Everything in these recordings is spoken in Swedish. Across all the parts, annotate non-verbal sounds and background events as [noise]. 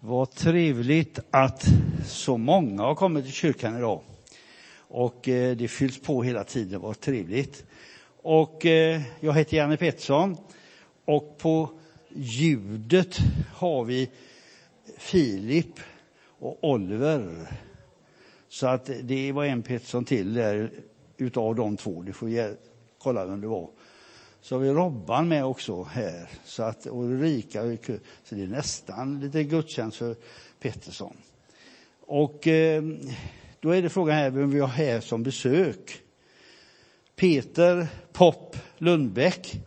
Vad trevligt att så många har kommit till kyrkan idag. Och eh, det fylls på hela tiden, vad trevligt. Och eh, jag heter Janne Pettersson och på ljudet har vi Filip och Oliver. Så att det var en Pettersson till där utav de två. Du får kolla vem det var. Så har vi Robban med också här. Så att, och Ulrika. Så det är nästan lite gudstjänst för Pettersson. Och eh, då är det frågan här vem vi har här som besök. Peter Popp Lundbäck.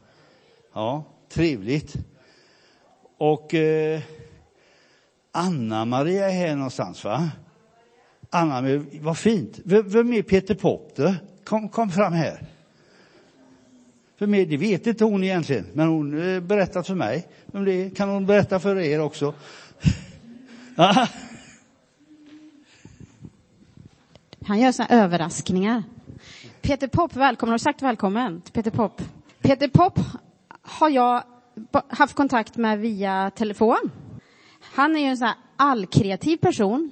Ja, trevligt. Och eh, Anna-Maria är här någonstans, va? Anna, vad fint. Vem är Peter Popp? Då? Kom, kom fram här. För mig, det vet inte hon egentligen, men hon eh, berättat för mig. Men det kan hon berätta för er också. [laughs] Ah. Han gör såna överraskningar. Peter Popp, välkommen. Har du sagt välkommen till Peter Popp? Peter Popp har jag haft kontakt med via telefon. Han är ju en sån här allkreativ person.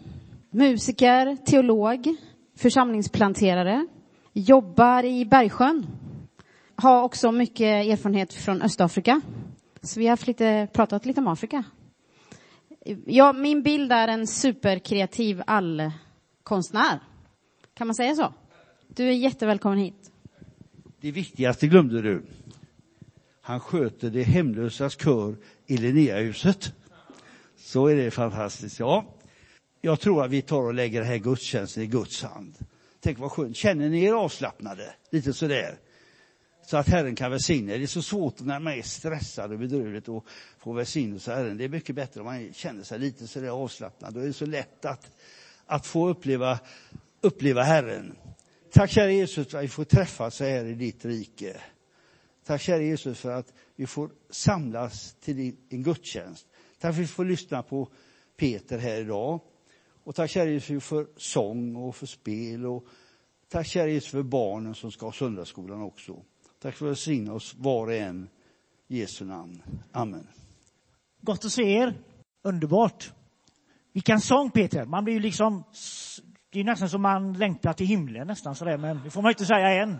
Musiker, teolog, församlingsplanterare. Jobbar i Bergsjön har också mycket erfarenhet från Östafrika. Så vi har lite, pratat lite om Afrika. Ja, min bild är en superkreativ allkonstnär. Kan man säga så? Du är jättevälkommen hit. Det viktigaste glömde du. Han sköter de hemlösas kör i Linnéahuset. Så är det fantastiskt. Ja, jag tror att vi tar och lägger den här gudstjänsten i Guds hand. Tänk vad skönt. Känner ni er avslappnade? Lite sådär så att Herren kan välsigna Det är så svårt när man är stressad och bedrövligt och få välsignelse av Herren. Det är mycket bättre om man känner sig lite så där avslappnad. Då är det så lätt att, att få uppleva, uppleva Herren. Tack kära Jesus för att vi får träffas här i ditt rike. Tack kära Jesus för att vi får samlas till din gudstjänst. Tack för att vi får lyssna på Peter här idag. Och tack kära Jesus för sång och för spel. Och tack kära Jesus för barnen som ska ha söndagsskolan också. Tack för att välsigna oss var och en. i Jesu namn. Amen. Gott att se er. Underbart. Vilken sång Peter. Man blir ju liksom, det är nästan som man längtar till himlen nästan sådär, men det får man inte säga än.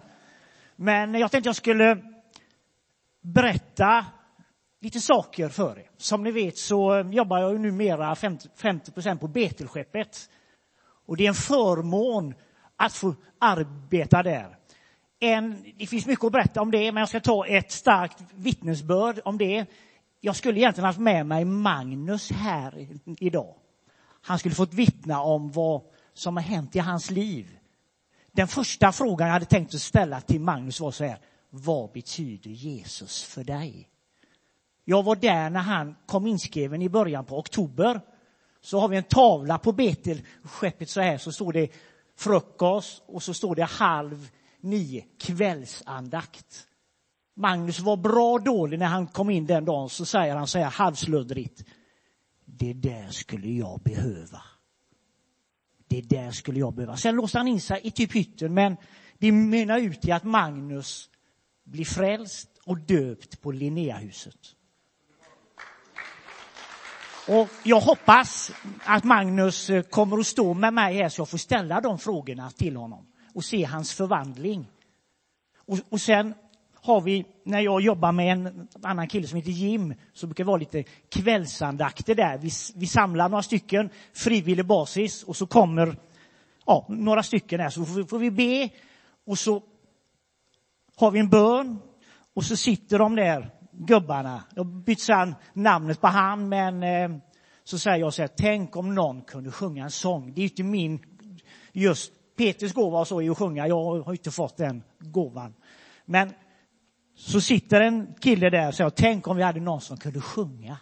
Men jag tänkte jag skulle berätta lite saker för er. Som ni vet så jobbar jag ju numera 50 procent på Betelskeppet. Och det är en förmån att få arbeta där en, det finns mycket att berätta om det, men jag ska ta ett starkt vittnesbörd om det. Jag skulle egentligen haft med mig Magnus här idag. Han skulle fått vittna om vad som har hänt i hans liv. Den första frågan jag hade tänkt att ställa till Magnus var så här, vad betyder Jesus för dig? Jag var där när han kom inskriven i början på oktober. Så har vi en tavla på Betelskeppet så här, så står det frukost och så står det halv 9, kvällsandakt. Magnus var bra dålig när han kom in den dagen, så säger han så här halvsluddrigt. Det där skulle jag behöva. Det där skulle jag behöva. Sen låste han in sig i typ hytten, men det mynnar ut i att Magnus blir frälst och döpt på Linnéahuset. Och jag hoppas att Magnus eh, kommer att stå med mig här så jag får ställa de frågorna till honom och se hans förvandling. Och, och sen har vi, när jag jobbar med en annan kille som heter Jim, så brukar det vara lite kvällsandakter där. Vi, vi samlar några stycken, frivillig basis, och så kommer ja, några stycken här. Så får, får vi be, och så har vi en bön, och så sitter de där gubbarna. Jag bytt sedan namnet på han, men eh, så säger jag så här, tänk om någon kunde sjunga en sång. Det är inte min just Petrus gåva så är att sjunga. Jag har inte fått den gåvan. Men så sitter en kille där och säger, tänk om vi hade någon som kunde sjunga.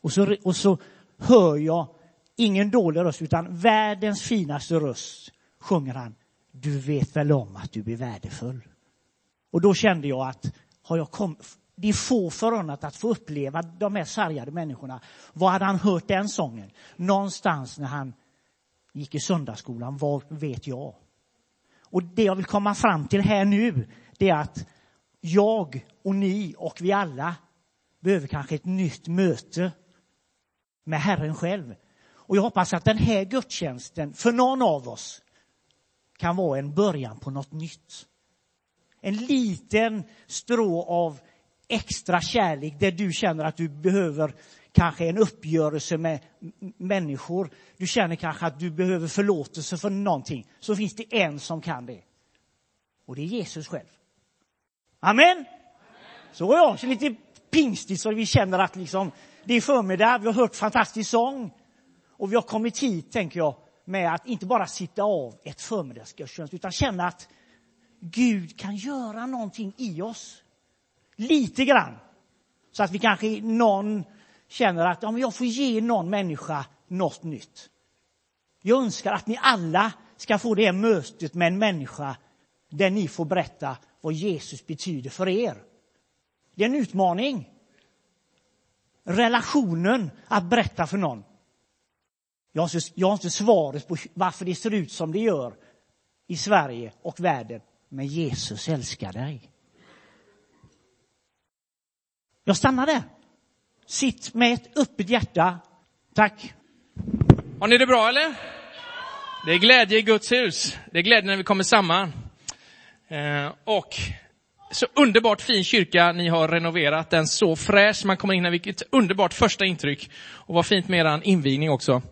Och så, och så hör jag ingen dålig röst, utan världens finaste röst sjunger han. Du vet väl om att du är värdefull. Och då kände jag att har jag kom, det är få förunnat att få uppleva de här sargade människorna. Var hade han hört den sången? Någonstans när han gick i söndagsskolan, vad vet jag? Och det jag vill komma fram till här nu, det är att jag och ni och vi alla behöver kanske ett nytt möte med Herren själv. Och jag hoppas att den här gudstjänsten för någon av oss kan vara en början på något nytt. En liten strå av extra kärlek där du känner att du behöver kanske en uppgörelse med människor. Du känner kanske att du behöver förlåtelse för någonting. Så finns det en som kan det. Och det är Jesus själv. Amen! Så ja. Så lite pingstigt så vi känner att liksom, det är förmiddag, vi har hört fantastisk sång. Och vi har kommit hit, tänker jag, med att inte bara sitta av ett förmiddagsgudstjänst utan känna att Gud kan göra någonting i oss. Lite grann. Så att vi kanske någon känner att om jag får ge någon människa något nytt. Jag önskar att ni alla ska få det mötet med en människa där ni får berätta vad Jesus betyder för er. Det är en utmaning. Relationen att berätta för någon. Jag har, inte, jag har inte svaret på varför det ser ut som det gör i Sverige och världen. Men Jesus älskar dig. Jag stannar där. Sitt med ett öppet hjärta. Tack. Har ni det bra eller? Det är glädje i Guds hus. Det är glädje när vi kommer samman. Eh, och så underbart fin kyrka ni har renoverat. Den så fräsch. Man kommer in här, vilket underbart första intryck. Och vad fint med er invigning också.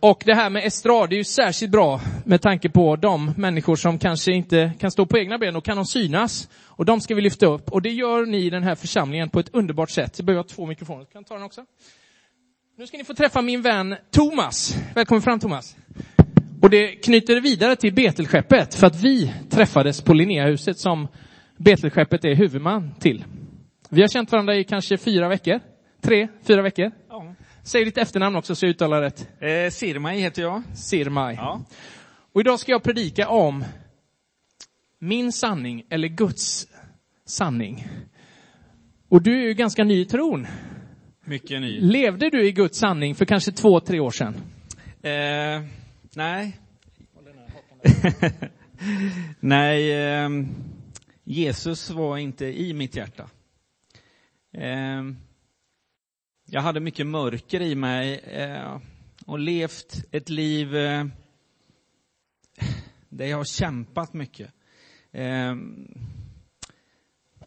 Och det här med estrad är ju särskilt bra med tanke på de människor som kanske inte kan stå på egna ben och kan de synas. Och de ska vi lyfta upp. Och det gör ni i den här församlingen på ett underbart sätt. Jag behöver två mikrofoner. Kan ta den också? Nu ska ni få träffa min vän Thomas. Välkommen fram Thomas. Och det knyter vidare till Betelskeppet för att vi träffades på Linnéahuset som Betelskeppet är huvudman till. Vi har känt varandra i kanske fyra veckor. Tre, fyra veckor. Ja. Säg ditt efternamn också så jag uttalar rätt. Eh, Sirmai heter jag. Sirmai. Ja. Och idag ska jag predika om min sanning eller Guds sanning. Och du är ju ganska ny i tron. Mycket ny. Levde du i Guds sanning för kanske två, tre år sedan? Eh, nej. [laughs] nej, eh, Jesus var inte i mitt hjärta. Eh, jag hade mycket mörker i mig eh, och levt ett liv eh, där jag har kämpat mycket.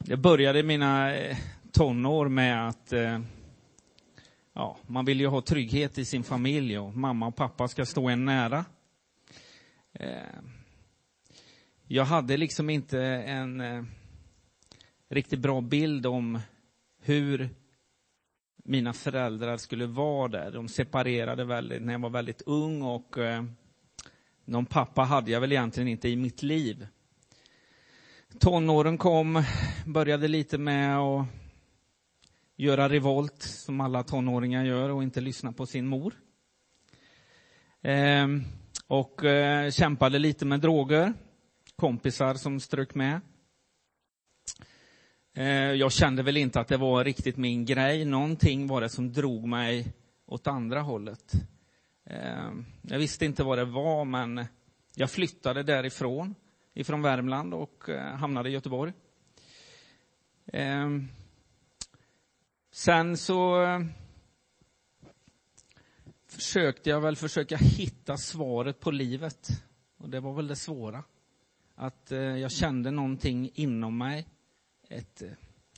Jag började mina eh, tonår med att eh, ja, man vill ju ha trygghet i sin familj och mamma och pappa ska stå en nära. Eh, jag hade liksom inte en riktigt bra bild om hur mina föräldrar skulle vara där. De separerade väldigt, när jag var väldigt ung och eh, någon pappa hade jag väl egentligen inte i mitt liv. Tonåren kom, började lite med att göra revolt som alla tonåringar gör och inte lyssna på sin mor. Ehm, och eh, kämpade lite med droger, kompisar som strök med. Ehm, jag kände väl inte att det var riktigt min grej. Någonting var det som drog mig åt andra hållet. Ehm, jag visste inte vad det var, men jag flyttade därifrån, ifrån Värmland och eh, hamnade i Göteborg. Ehm, sen så eh, försökte jag väl försöka hitta svaret på livet. Och det var väl det svåra. Att eh, jag kände någonting inom mig ett, eh,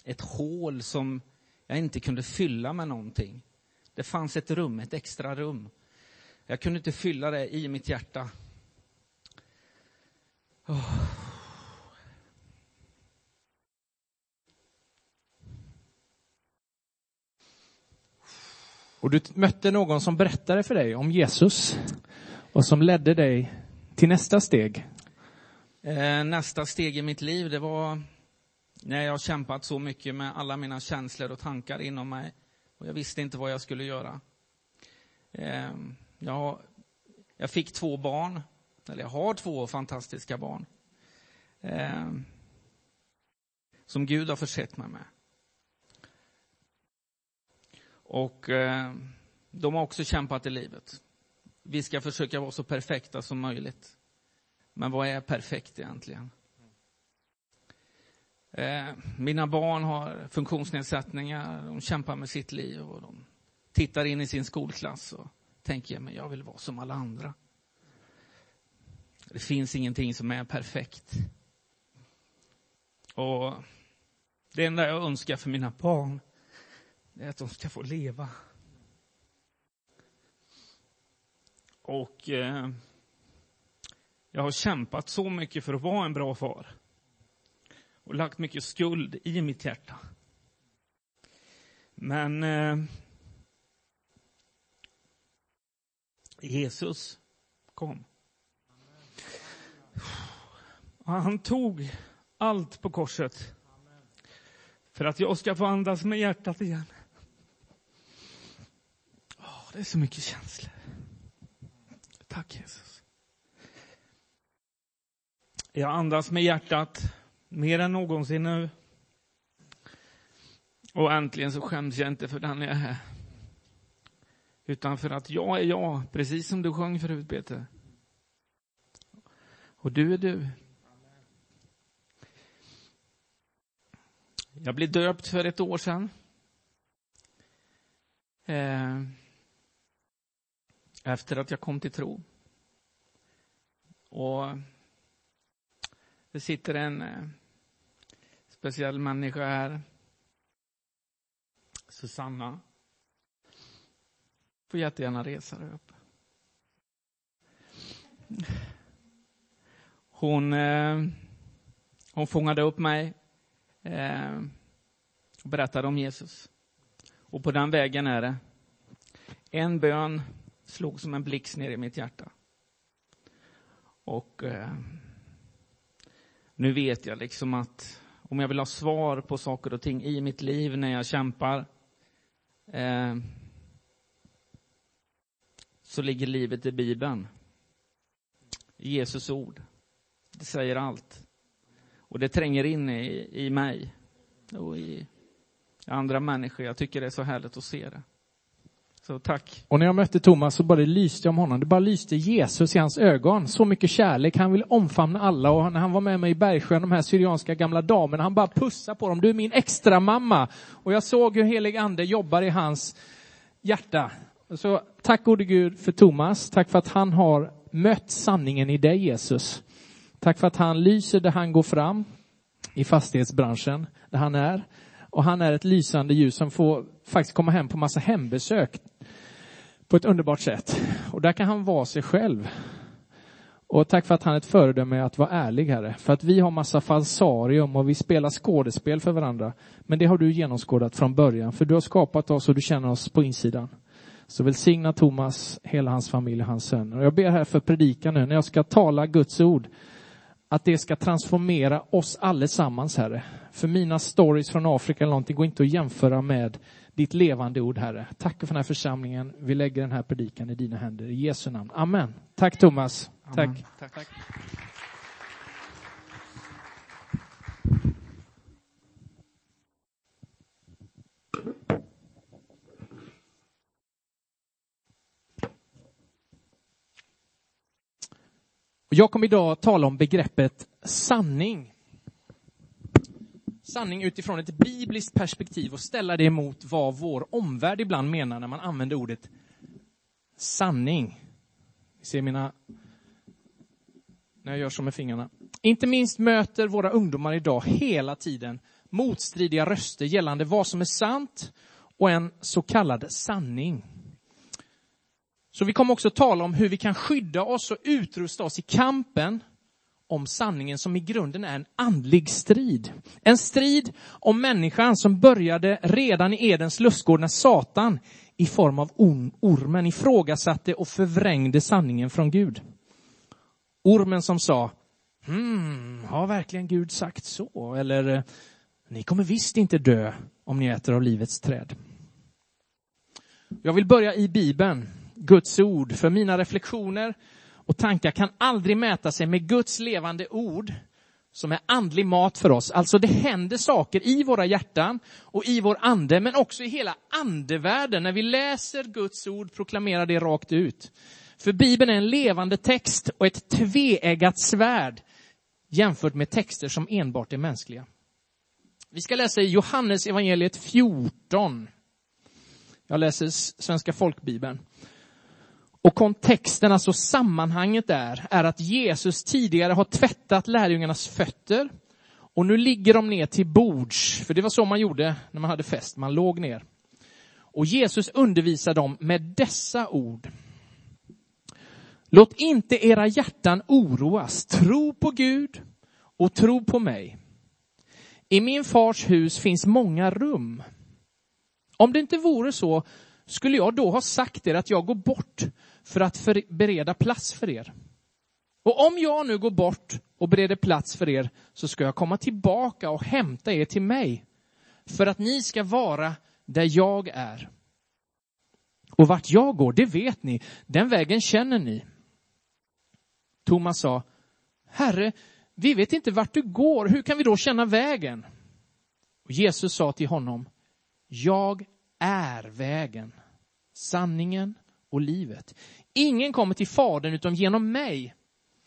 ett hål som jag inte kunde fylla med någonting. Det fanns ett rum, ett extra rum. Jag kunde inte fylla det i mitt hjärta. Oh. Och du mötte någon som berättade för dig om Jesus och som ledde dig till nästa steg. Eh, nästa steg i mitt liv, det var när jag kämpat så mycket med alla mina känslor och tankar inom mig och jag visste inte vad jag skulle göra. Eh, jag, jag fick två barn, eller jag har två fantastiska barn. Eh, som Gud har försett mig med. Och eh, de har också kämpat i livet. Vi ska försöka vara så perfekta som möjligt. Men vad är perfekt egentligen? Eh, mina barn har funktionsnedsättningar, de kämpar med sitt liv och de tittar in i sin skolklass och tänker, men jag vill vara som alla andra. Det finns ingenting som är perfekt. Och det enda jag önskar för mina barn, är att de ska få leva. Och eh, jag har kämpat så mycket för att vara en bra far. Och lagt mycket skuld i mitt hjärta. Men eh, Jesus kom. Och han tog allt på korset. För att jag ska få andas med hjärtat igen. Det är så mycket känslor. Tack Jesus. Jag andas med hjärtat mer än någonsin nu. Och äntligen så skäms jag inte för den jag är. Utan för att jag är jag, precis som du sjöng förut Peter. Och du är du. Jag blev döpt för ett år sedan. Eh, efter att jag kom till tro. Och det sitter en eh, speciell människa här. Susanna. Får jättegärna resa dig upp. Hon, eh, hon fångade upp mig eh, och berättade om Jesus. Och på den vägen är det. En bön slog som en blixt ner i mitt hjärta. Och eh, nu vet jag liksom att om jag vill ha svar på saker och ting i mitt liv när jag kämpar eh, så ligger livet i Bibeln. Jesus ord. Det säger allt. Och det tränger in i, i mig och i andra människor. Jag tycker det är så härligt att se det. Så tack. Och när jag mötte Thomas så bara det lyste om honom. Det bara lyste Jesus i hans ögon. Så mycket kärlek. Han vill omfamna alla. Och när han var med mig i Bergsjön, de här syrianska gamla damerna, han bara pussade på dem. Du är min extra mamma. Och jag såg hur helig ande jobbar i hans hjärta. Så tack gode Gud för Thomas. Tack för att han har mött sanningen i dig Jesus. Tack för att han lyser där han går fram i fastighetsbranschen, där han är. Och han är ett lysande ljus som får faktiskt komma hem på massa hembesök på ett underbart sätt. Och där kan han vara sig själv. Och tack för att han är ett föredöme att vara ärlig, Herre. För att vi har massa falsarium och vi spelar skådespel för varandra. Men det har du genomskådat från början, för du har skapat oss och du känner oss på insidan. Så välsigna Thomas, hela hans familj och hans söner. Och jag ber här för predikan nu, när jag ska tala Guds ord, att det ska transformera oss allesammans, Herre. För mina stories från Afrika eller någonting går inte att jämföra med ditt levande ord, Herre. Tack för den här församlingen. Vi lägger den här predikan i dina händer. I Jesu namn. Amen. Tack Thomas. Amen. Tack. tack. Jag kommer idag tala om begreppet sanning. Sanning utifrån ett bibliskt perspektiv och ställa det mot vad vår omvärld ibland menar när man använder ordet sanning. Ni ser mina... När jag gör så med fingrarna. Inte minst möter våra ungdomar idag hela tiden motstridiga röster gällande vad som är sant och en så kallad sanning. Så vi kommer också tala om hur vi kan skydda oss och utrusta oss i kampen om sanningen som i grunden är en andlig strid. En strid om människan som började redan i Edens lustgård när Satan i form av ormen ifrågasatte och förvrängde sanningen från Gud. Ormen som sa, hmm, har verkligen Gud sagt så? Eller, eh, ni kommer visst inte dö om ni äter av livets träd. Jag vill börja i Bibeln Guds ord. För mina reflektioner och tankar kan aldrig mäta sig med Guds levande ord som är andlig mat för oss. Alltså det händer saker i våra hjärtan och i vår ande, men också i hela andevärlden. När vi läser Guds ord proklamerar det rakt ut. För Bibeln är en levande text och ett tveeggat svärd jämfört med texter som enbart är mänskliga. Vi ska läsa i Johannes evangeliet 14. Jag läser Svenska folkbibeln. Och kontexten, alltså sammanhanget där, är att Jesus tidigare har tvättat lärjungarnas fötter och nu ligger de ner till bords, för det var så man gjorde när man hade fest, man låg ner. Och Jesus undervisar dem med dessa ord. Låt inte era hjärtan oroas, tro på Gud och tro på mig. I min fars hus finns många rum. Om det inte vore så skulle jag då ha sagt er att jag går bort för att för bereda plats för er. Och om jag nu går bort och bereder plats för er så ska jag komma tillbaka och hämta er till mig för att ni ska vara där jag är. Och vart jag går, det vet ni, den vägen känner ni. Thomas sa, Herre, vi vet inte vart du går, hur kan vi då känna vägen? Och Jesus sa till honom, jag är vägen, sanningen och livet. Ingen kommer till Fadern utom genom mig.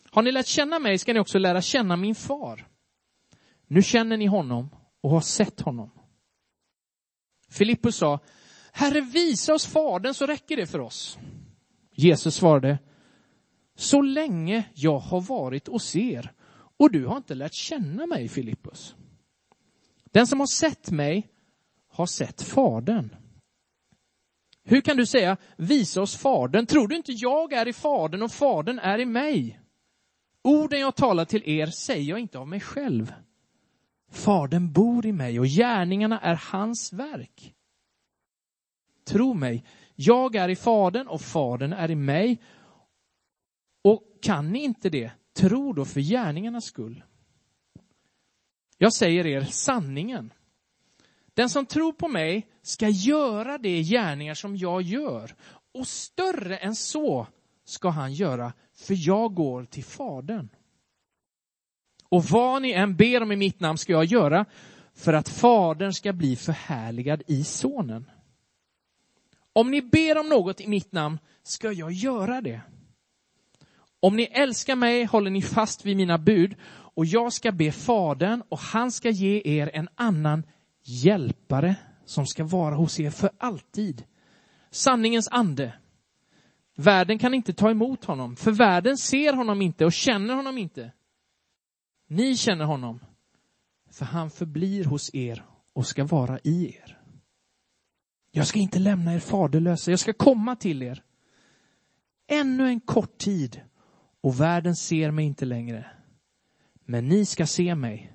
Har ni lärt känna mig ska ni också lära känna min far. Nu känner ni honom och har sett honom. Filippus sa, Herre visa oss Fadern så räcker det för oss. Jesus svarade, så länge jag har varit hos er och du har inte lärt känna mig, Filippus. Den som har sett mig har sett Fadern. Hur kan du säga, visa oss Fadern? Tror du inte jag är i Fadern och Fadern är i mig? Orden jag talar till er säger jag inte av mig själv. Fadern bor i mig och gärningarna är hans verk. Tro mig, jag är i Fadern och Fadern är i mig. Och kan ni inte det, tro då för gärningarnas skull. Jag säger er sanningen. Den som tror på mig ska göra de gärningar som jag gör. Och större än så ska han göra, för jag går till Fadern. Och vad ni än ber om i mitt namn ska jag göra, för att Fadern ska bli förhärligad i Sonen. Om ni ber om något i mitt namn ska jag göra det. Om ni älskar mig håller ni fast vid mina bud och jag ska be Fadern och han ska ge er en annan hjälpare som ska vara hos er för alltid. Sanningens ande. Världen kan inte ta emot honom, för världen ser honom inte och känner honom inte. Ni känner honom, för han förblir hos er och ska vara i er. Jag ska inte lämna er faderlösa, jag ska komma till er. Ännu en kort tid och världen ser mig inte längre. Men ni ska se mig,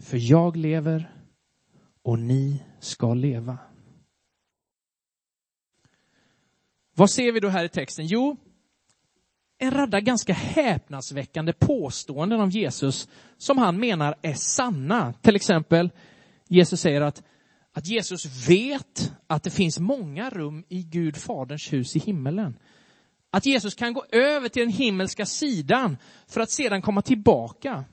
för jag lever och ni ska leva. Vad ser vi då här i texten? Jo, en radda ganska häpnadsväckande påståenden om Jesus som han menar är sanna. Till exempel, Jesus säger att, att Jesus vet att det finns många rum i Gud Faderns hus i himmelen. Att Jesus kan gå över till den himmelska sidan för att sedan komma tillbaka.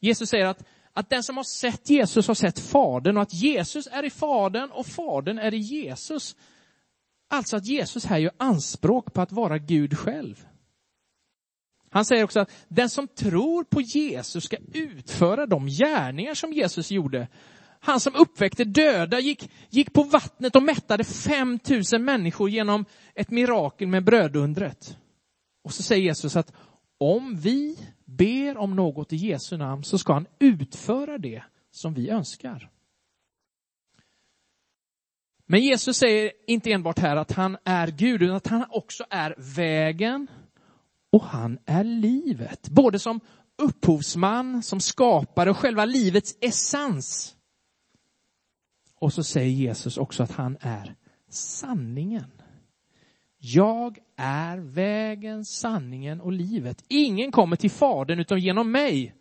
Jesus säger att, att den som har sett Jesus har sett Fadern och att Jesus är i Fadern och Fadern är i Jesus. Alltså att Jesus här gör anspråk på att vara Gud själv. Han säger också att den som tror på Jesus ska utföra de gärningar som Jesus gjorde. Han som uppväckte döda gick, gick på vattnet och mättade 5000 människor genom ett mirakel med brödundret. Och så säger Jesus att om vi ber om något i Jesu namn så ska han utföra det som vi önskar. Men Jesus säger inte enbart här att han är Gud, utan att han också är vägen och han är livet. Både som upphovsman, som skapare och själva livets essens. Och så säger Jesus också att han är sanningen. Jag är vägen, sanningen och livet. Ingen kommer till Fadern utom genom mig.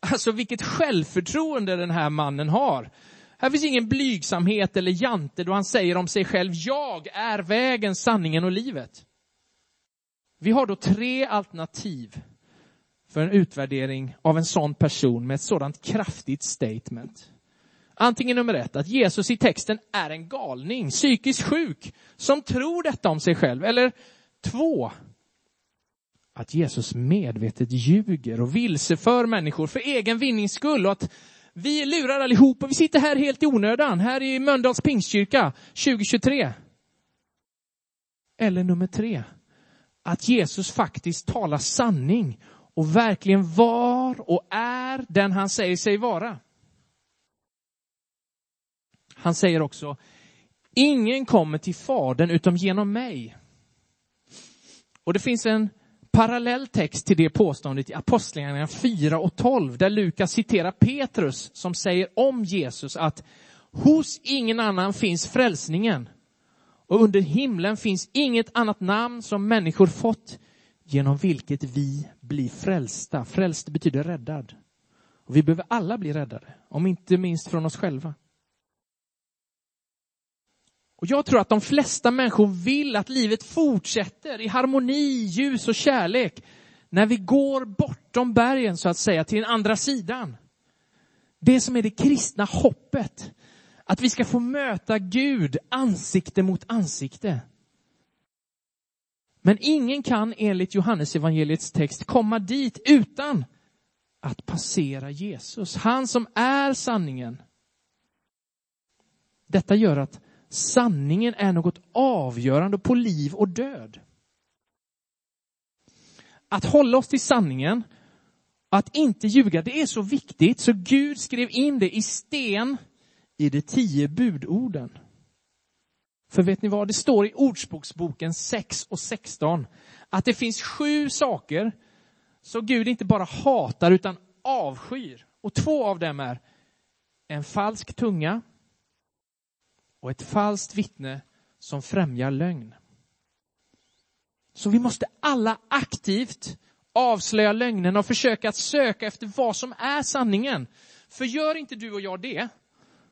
Alltså vilket självförtroende den här mannen har. Här finns ingen blygsamhet eller jante då han säger om sig själv, jag är vägen, sanningen och livet. Vi har då tre alternativ för en utvärdering av en sån person med ett sådant kraftigt statement. Antingen nummer ett, att Jesus i texten är en galning, psykiskt sjuk, som tror detta om sig själv. Eller två, att Jesus medvetet ljuger och vilseför människor för egen vinnings skull och att Vi lurar allihopa, allihop och vi sitter här helt i onödan, här i Mölndals pingstkyrka 2023. Eller nummer tre, att Jesus faktiskt talar sanning och verkligen var och är den han säger sig vara. Han säger också, ingen kommer till Fadern utom genom mig. Och det finns en parallell text till det påståendet i Apostlagärningarna 4 och 12 där Lukas citerar Petrus som säger om Jesus att hos ingen annan finns frälsningen och under himlen finns inget annat namn som människor fått genom vilket vi blir frälsta. Frälst betyder räddad. Och vi behöver alla bli räddade, om inte minst från oss själva. Och jag tror att de flesta människor vill att livet fortsätter i harmoni, ljus och kärlek när vi går bortom bergen så att säga till den andra sidan. Det som är det kristna hoppet. Att vi ska få möta Gud ansikte mot ansikte. Men ingen kan enligt Johannes evangeliets text komma dit utan att passera Jesus, han som är sanningen. Detta gör att sanningen är något avgörande på liv och död. Att hålla oss till sanningen, att inte ljuga, det är så viktigt så Gud skrev in det i sten i de tio budorden. För vet ni vad, det står i Ordspråksboken 6 och 16 att det finns sju saker som Gud inte bara hatar utan avskyr. Och två av dem är en falsk tunga och ett falskt vittne som främjar lögn. Så vi måste alla aktivt avslöja lögnen och försöka att söka efter vad som är sanningen. För gör inte du och jag det,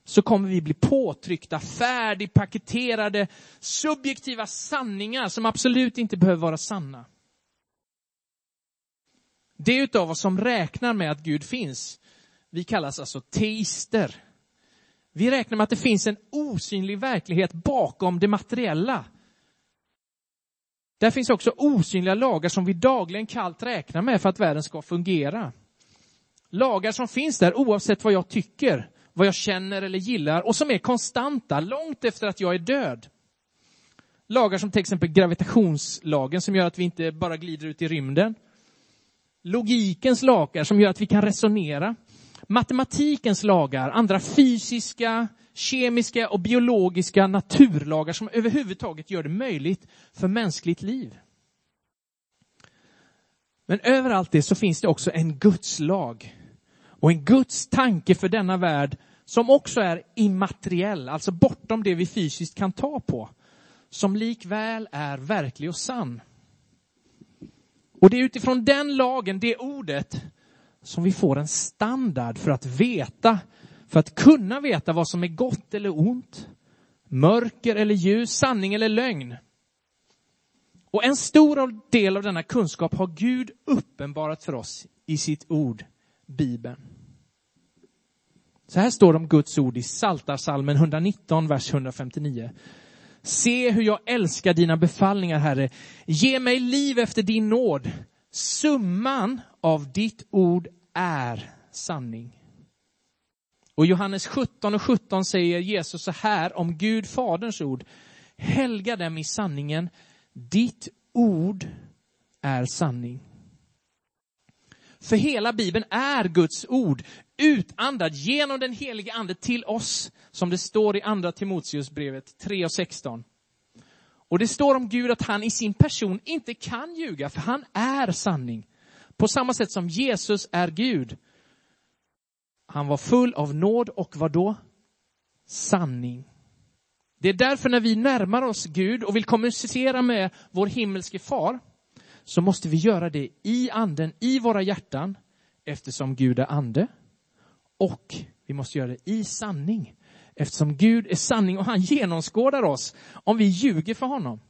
så kommer vi bli påtryckta, färdigpaketerade, subjektiva sanningar som absolut inte behöver vara sanna. Det utav oss som räknar med att Gud finns, vi kallas alltså teister. Vi räknar med att det finns en osynlig verklighet bakom det materiella. Där finns också osynliga lagar som vi dagligen kallt räknar med för att världen ska fungera. Lagar som finns där oavsett vad jag tycker, vad jag känner eller gillar och som är konstanta långt efter att jag är död. Lagar som till exempel gravitationslagen som gör att vi inte bara glider ut i rymden. Logikens lagar som gör att vi kan resonera matematikens lagar, andra fysiska, kemiska och biologiska naturlagar som överhuvudtaget gör det möjligt för mänskligt liv. Men överallt det så finns det också en Guds lag och en Guds tanke för denna värld som också är immateriell, alltså bortom det vi fysiskt kan ta på, som likväl är verklig och sann. Och det är utifrån den lagen, det ordet, som vi får en standard för att veta, för att kunna veta vad som är gott eller ont, mörker eller ljus, sanning eller lögn. Och en stor del av denna kunskap har Gud uppenbarat för oss i sitt ord, Bibeln. Så här står det om Guds ord i Saltarsalmen 119, vers 159. Se hur jag älskar dina befallningar, Herre. Ge mig liv efter din nåd. Summan av ditt ord är sanning. Och Johannes 17 och 17 säger Jesus så här om Gud Faderns ord. Helga dem i sanningen. Ditt ord är sanning. För hela Bibeln är Guds ord utandad genom den helige ande till oss, som det står i andra Timoteusbrevet 3 och 16. Och det står om Gud att han i sin person inte kan ljuga, för han är sanning. På samma sätt som Jesus är Gud. Han var full av nåd och vad då? Sanning. Det är därför när vi närmar oss Gud och vill kommunicera med vår himmelske far, så måste vi göra det i anden, i våra hjärtan, eftersom Gud är ande. Och vi måste göra det i sanning, eftersom Gud är sanning och han genomskådar oss om vi ljuger för honom.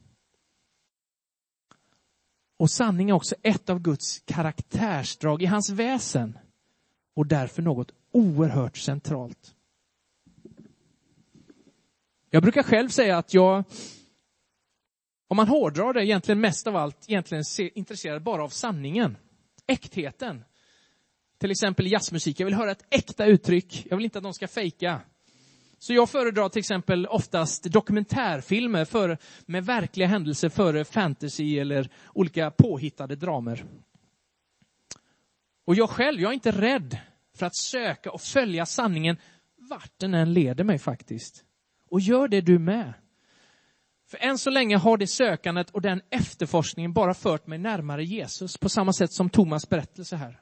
Och sanning är också ett av Guds karaktärsdrag i hans väsen och därför något oerhört centralt. Jag brukar själv säga att jag, om man hårdrar det, egentligen mest av allt egentligen är intresserad bara av sanningen, äktheten. till exempel i jazzmusik. Jag vill höra ett äkta uttryck. Jag vill inte att de ska fejka. Så jag föredrar till exempel oftast dokumentärfilmer för, med verkliga händelser före fantasy eller olika påhittade dramer. Och jag själv, jag är inte rädd för att söka och följa sanningen vart den än leder mig faktiskt. Och gör det du med. För än så länge har det sökandet och den efterforskningen bara fört mig närmare Jesus på samma sätt som Thomas berättelse här.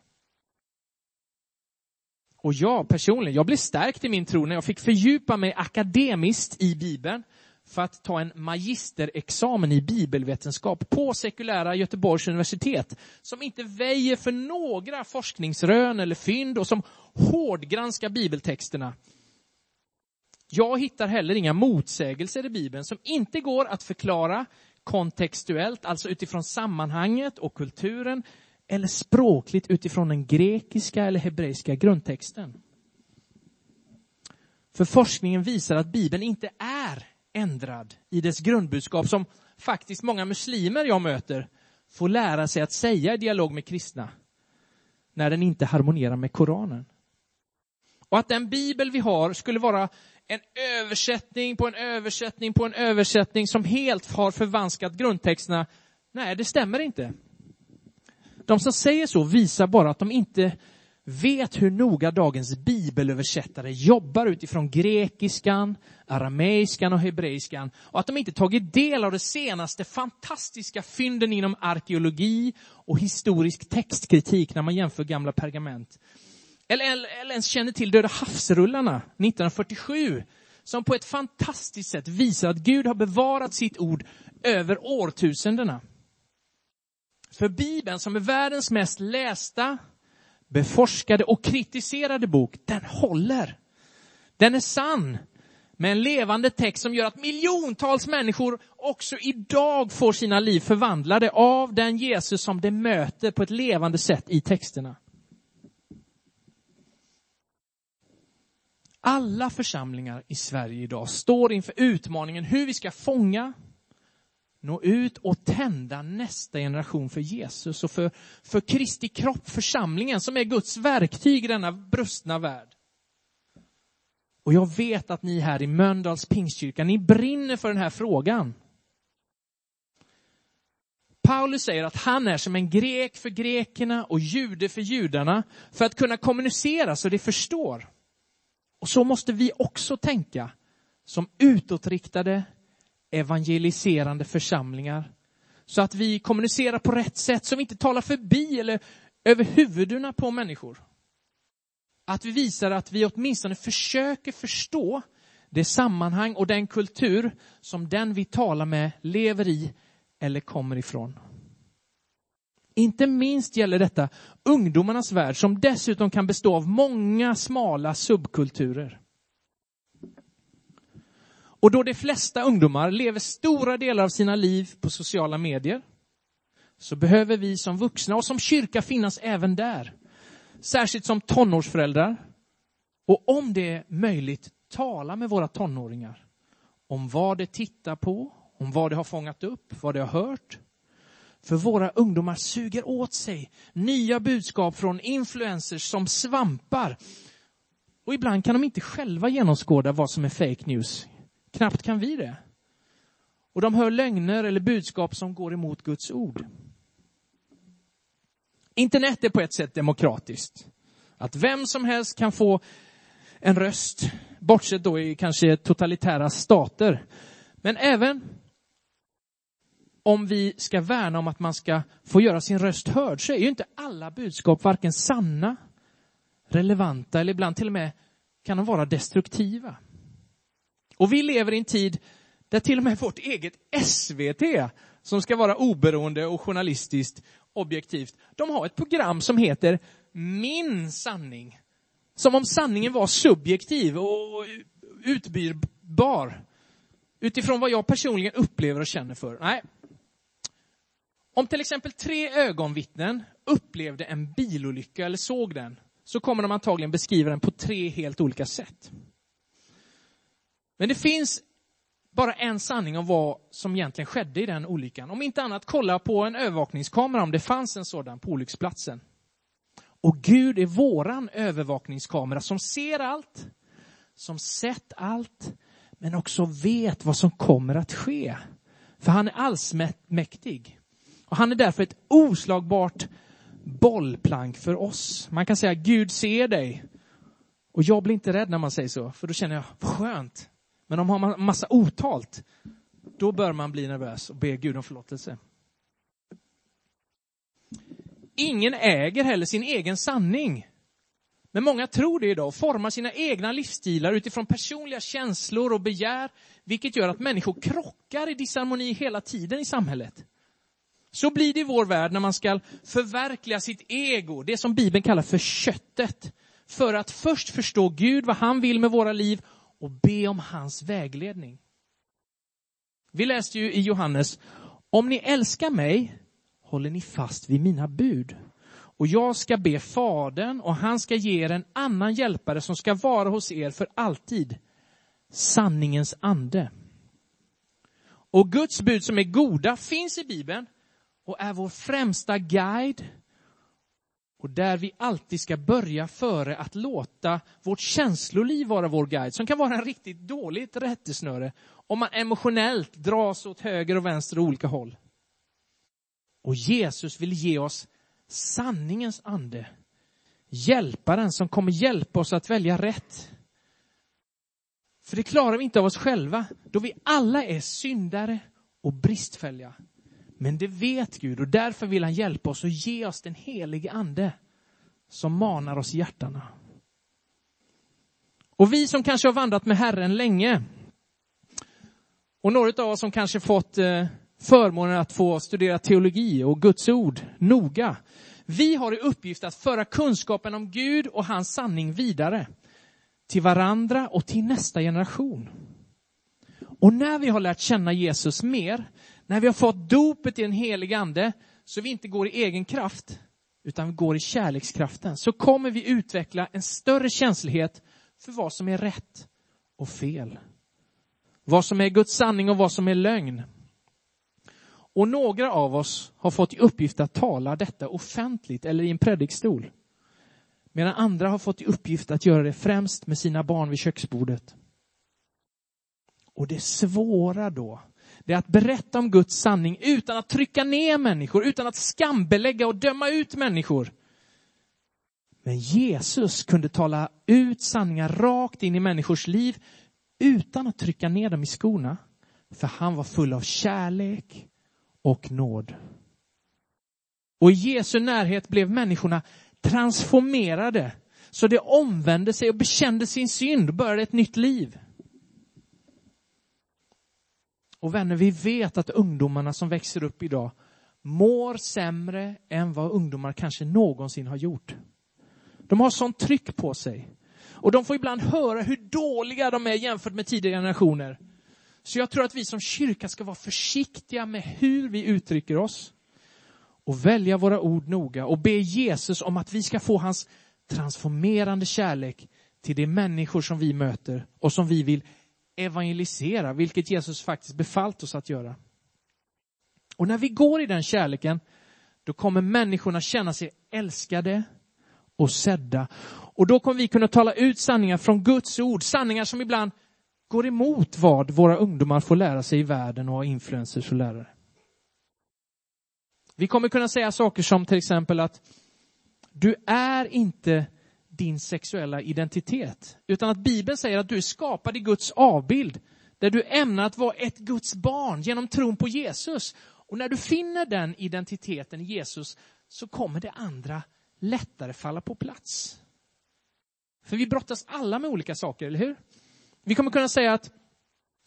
Och jag personligen, jag blev stärkt i min tro när jag fick fördjupa mig akademiskt i Bibeln för att ta en magisterexamen i bibelvetenskap på sekulära Göteborgs universitet, som inte väjer för några forskningsrön eller fynd och som hårdgranskar bibeltexterna. Jag hittar heller inga motsägelser i Bibeln som inte går att förklara kontextuellt, alltså utifrån sammanhanget och kulturen, eller språkligt utifrån den grekiska eller hebreiska grundtexten. För forskningen visar att Bibeln inte är ändrad i dess grundbudskap som faktiskt många muslimer jag möter får lära sig att säga i dialog med kristna när den inte harmonierar med Koranen. Och att den bibel vi har skulle vara en översättning på en översättning på en översättning som helt har förvanskat grundtexterna. Nej, det stämmer inte. De som säger så visar bara att de inte vet hur noga dagens bibelöversättare jobbar utifrån grekiskan, arameiskan och hebreiskan och att de inte tagit del av de senaste fantastiska fynden inom arkeologi och historisk textkritik när man jämför gamla pergament. Eller, eller, eller ens känner till Döda havsrullarna 1947 som på ett fantastiskt sätt visar att Gud har bevarat sitt ord över årtusendena. För Bibeln, som är världens mest lästa, beforskade och kritiserade bok, den håller. Den är sann med en levande text som gör att miljontals människor också idag får sina liv förvandlade av den Jesus som de möter på ett levande sätt i texterna. Alla församlingar i Sverige idag står inför utmaningen hur vi ska fånga, nå ut och tända nästa generation för Jesus och för, för Kristi kropp, församlingen, som är Guds verktyg i denna brustna värld. Och jag vet att ni här i Mölndals pingstkyrka, ni brinner för den här frågan. Paulus säger att han är som en grek för grekerna och jude för judarna för att kunna kommunicera så de förstår. Och så måste vi också tänka som utåtriktade evangeliserande församlingar. Så att vi kommunicerar på rätt sätt, så vi inte talar förbi eller över huvudena på människor. Att vi visar att vi åtminstone försöker förstå det sammanhang och den kultur som den vi talar med lever i eller kommer ifrån. Inte minst gäller detta ungdomarnas värld som dessutom kan bestå av många smala subkulturer. Och då de flesta ungdomar lever stora delar av sina liv på sociala medier så behöver vi som vuxna och som kyrka finnas även där. Särskilt som tonårsföräldrar. Och om det är möjligt, tala med våra tonåringar om vad de tittar på, om vad de har fångat upp, vad de har hört. För våra ungdomar suger åt sig nya budskap från influencers som svampar. Och ibland kan de inte själva genomskåda vad som är fake news. Knappt kan vi det. Och de hör lögner eller budskap som går emot Guds ord. Internet är på ett sätt demokratiskt. Att vem som helst kan få en röst, bortsett då i kanske totalitära stater. Men även om vi ska värna om att man ska få göra sin röst hörd så är ju inte alla budskap varken sanna, relevanta eller ibland till och med kan de vara destruktiva. Och vi lever i en tid där till och med vårt eget SVT, som ska vara oberoende och journalistiskt objektivt, de har ett program som heter Min sanning. Som om sanningen var subjektiv och utbytbar utifrån vad jag personligen upplever och känner för. Nej. Om till exempel tre ögonvittnen upplevde en bilolycka eller såg den, så kommer de antagligen beskriva den på tre helt olika sätt. Men det finns bara en sanning om vad som egentligen skedde i den olyckan. Om inte annat, kolla på en övervakningskamera om det fanns en sådan på olycksplatsen. Och Gud är våran övervakningskamera som ser allt, som sett allt, men också vet vad som kommer att ske. För han är allsmäktig. Och han är därför ett oslagbart bollplank för oss. Man kan säga Gud ser dig. Och jag blir inte rädd när man säger så, för då känner jag, vad skönt. Men om man har massa otalt, då bör man bli nervös och be Gud om förlåtelse. Ingen äger heller sin egen sanning. Men många tror det idag och formar sina egna livsstilar utifrån personliga känslor och begär, vilket gör att människor krockar i disharmoni hela tiden i samhället. Så blir det i vår värld när man ska förverkliga sitt ego, det som Bibeln kallar för köttet, för att först förstå Gud, vad han vill med våra liv och be om hans vägledning. Vi läste ju i Johannes, om ni älskar mig håller ni fast vid mina bud. Och jag ska be Fadern och han ska ge er en annan hjälpare som ska vara hos er för alltid. Sanningens ande. Och Guds bud som är goda finns i Bibeln och är vår främsta guide och där vi alltid ska börja före att låta vårt känsloliv vara vår guide, som kan vara en riktigt dåligt rättesnöre om man emotionellt dras åt höger och vänster och olika håll. Och Jesus vill ge oss sanningens ande. Hjälparen som kommer hjälpa oss att välja rätt. För det klarar vi inte av oss själva, då vi alla är syndare och bristfälliga. Men det vet Gud och därför vill han hjälpa oss och ge oss den helige ande som manar oss i hjärtana. Och vi som kanske har vandrat med Herren länge och några av oss som kanske fått eh, förmånen att få studera teologi och Guds ord noga. Vi har i uppgift att föra kunskapen om Gud och hans sanning vidare till varandra och till nästa generation. Och när vi har lärt känna Jesus mer, när vi har fått dopet i den helige ande, så vi inte går i egen kraft, utan vi går i kärlekskraften, så kommer vi utveckla en större känslighet för vad som är rätt och fel. Vad som är Guds sanning och vad som är lögn. Och några av oss har fått i uppgift att tala detta offentligt eller i en predikstol. Medan andra har fått i uppgift att göra det främst med sina barn vid köksbordet. Och det svåra då, det är att berätta om Guds sanning utan att trycka ner människor, utan att skambelägga och döma ut människor. Men Jesus kunde tala ut sanningar rakt in i människors liv utan att trycka ner dem i skorna. För han var full av kärlek och nåd. Och i Jesu närhet blev människorna transformerade så de omvände sig och bekände sin synd och började ett nytt liv. Och vänner, vi vet att ungdomarna som växer upp idag mår sämre än vad ungdomar kanske någonsin har gjort. De har sånt tryck på sig. Och de får ibland höra hur dåliga de är jämfört med tidigare generationer. Så jag tror att vi som kyrka ska vara försiktiga med hur vi uttrycker oss och välja våra ord noga och be Jesus om att vi ska få hans transformerande kärlek till de människor som vi möter och som vi vill evangelisera, vilket Jesus faktiskt befallt oss att göra. Och när vi går i den kärleken, då kommer människorna känna sig älskade och sedda. Och då kommer vi kunna tala ut sanningar från Guds ord, sanningar som ibland går emot vad våra ungdomar får lära sig i världen och har influencers och lärare. Vi kommer kunna säga saker som till exempel att du är inte din sexuella identitet, utan att Bibeln säger att du är skapad i Guds avbild, där du ämnar att vara ett Guds barn genom tron på Jesus. Och när du finner den identiteten i Jesus så kommer det andra lättare falla på plats. För vi brottas alla med olika saker, eller hur? Vi kommer kunna säga att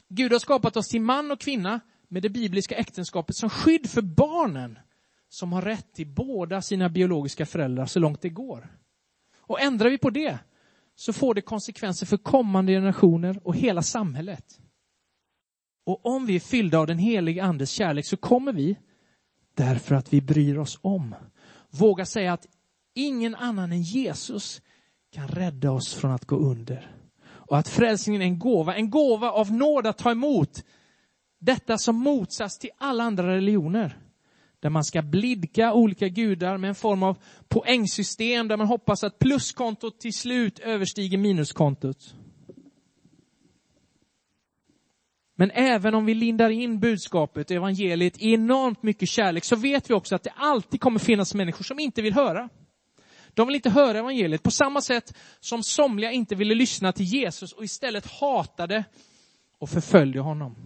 Gud har skapat oss till man och kvinna med det bibliska äktenskapet som skydd för barnen som har rätt till båda sina biologiska föräldrar så långt det går. Och ändrar vi på det så får det konsekvenser för kommande generationer och hela samhället. Och om vi är fyllda av den helige andes kärlek så kommer vi, därför att vi bryr oss om, våga säga att ingen annan än Jesus kan rädda oss från att gå under och att frälsningen är en gåva, en gåva av nåd att ta emot. Detta som motsats till alla andra religioner där man ska blidka olika gudar med en form av poängsystem där man hoppas att pluskontot till slut överstiger minuskontot. Men även om vi lindar in budskapet, evangeliet, i enormt mycket kärlek, så vet vi också att det alltid kommer finnas människor som inte vill höra. De vill inte höra evangeliet på samma sätt som somliga inte ville lyssna till Jesus och istället hatade och förföljde honom.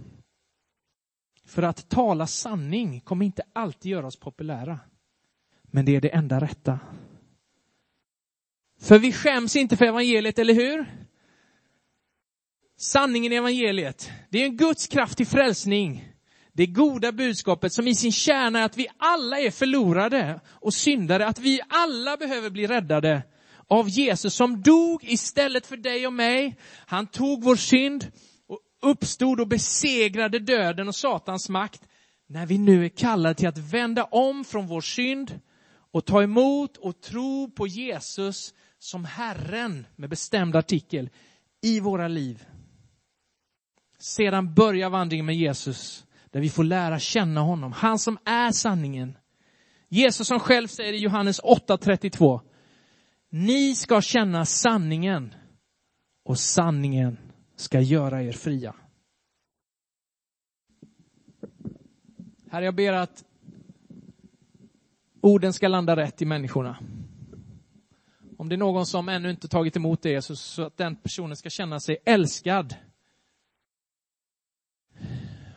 För att tala sanning kommer inte alltid göra oss populära. Men det är det enda rätta. För vi skäms inte för evangeliet, eller hur? Sanningen i evangeliet, det är en Guds kraft till frälsning. Det goda budskapet som i sin kärna är att vi alla är förlorade och syndare, att vi alla behöver bli räddade av Jesus som dog istället för dig och mig. Han tog vår synd uppstod och besegrade döden och Satans makt. När vi nu är kallade till att vända om från vår synd och ta emot och tro på Jesus som Herren med bestämd artikel i våra liv. Sedan börjar vandringen med Jesus där vi får lära känna honom, han som är sanningen. Jesus som själv säger i Johannes 8.32, ni ska känna sanningen och sanningen ska göra er fria. Herre, jag ber att orden ska landa rätt i människorna. Om det är någon som ännu inte tagit emot det, så, så att den personen ska känna sig älskad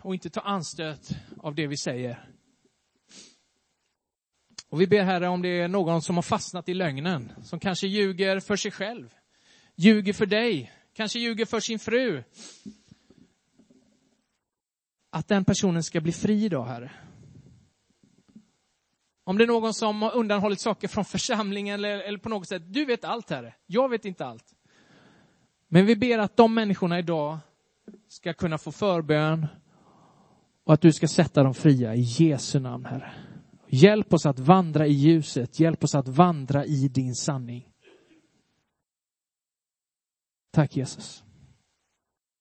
och inte ta anstöt av det vi säger. Och vi ber Herre om det är någon som har fastnat i lögnen, som kanske ljuger för sig själv, ljuger för dig, kanske ljuger för sin fru. Att den personen ska bli fri idag, Herre. Om det är någon som har undanhållit saker från församlingen eller, eller på något sätt, du vet allt Herre, jag vet inte allt. Men vi ber att de människorna idag ska kunna få förbön och att du ska sätta dem fria i Jesu namn, Herre. Hjälp oss att vandra i ljuset, hjälp oss att vandra i din sanning. Tack Jesus.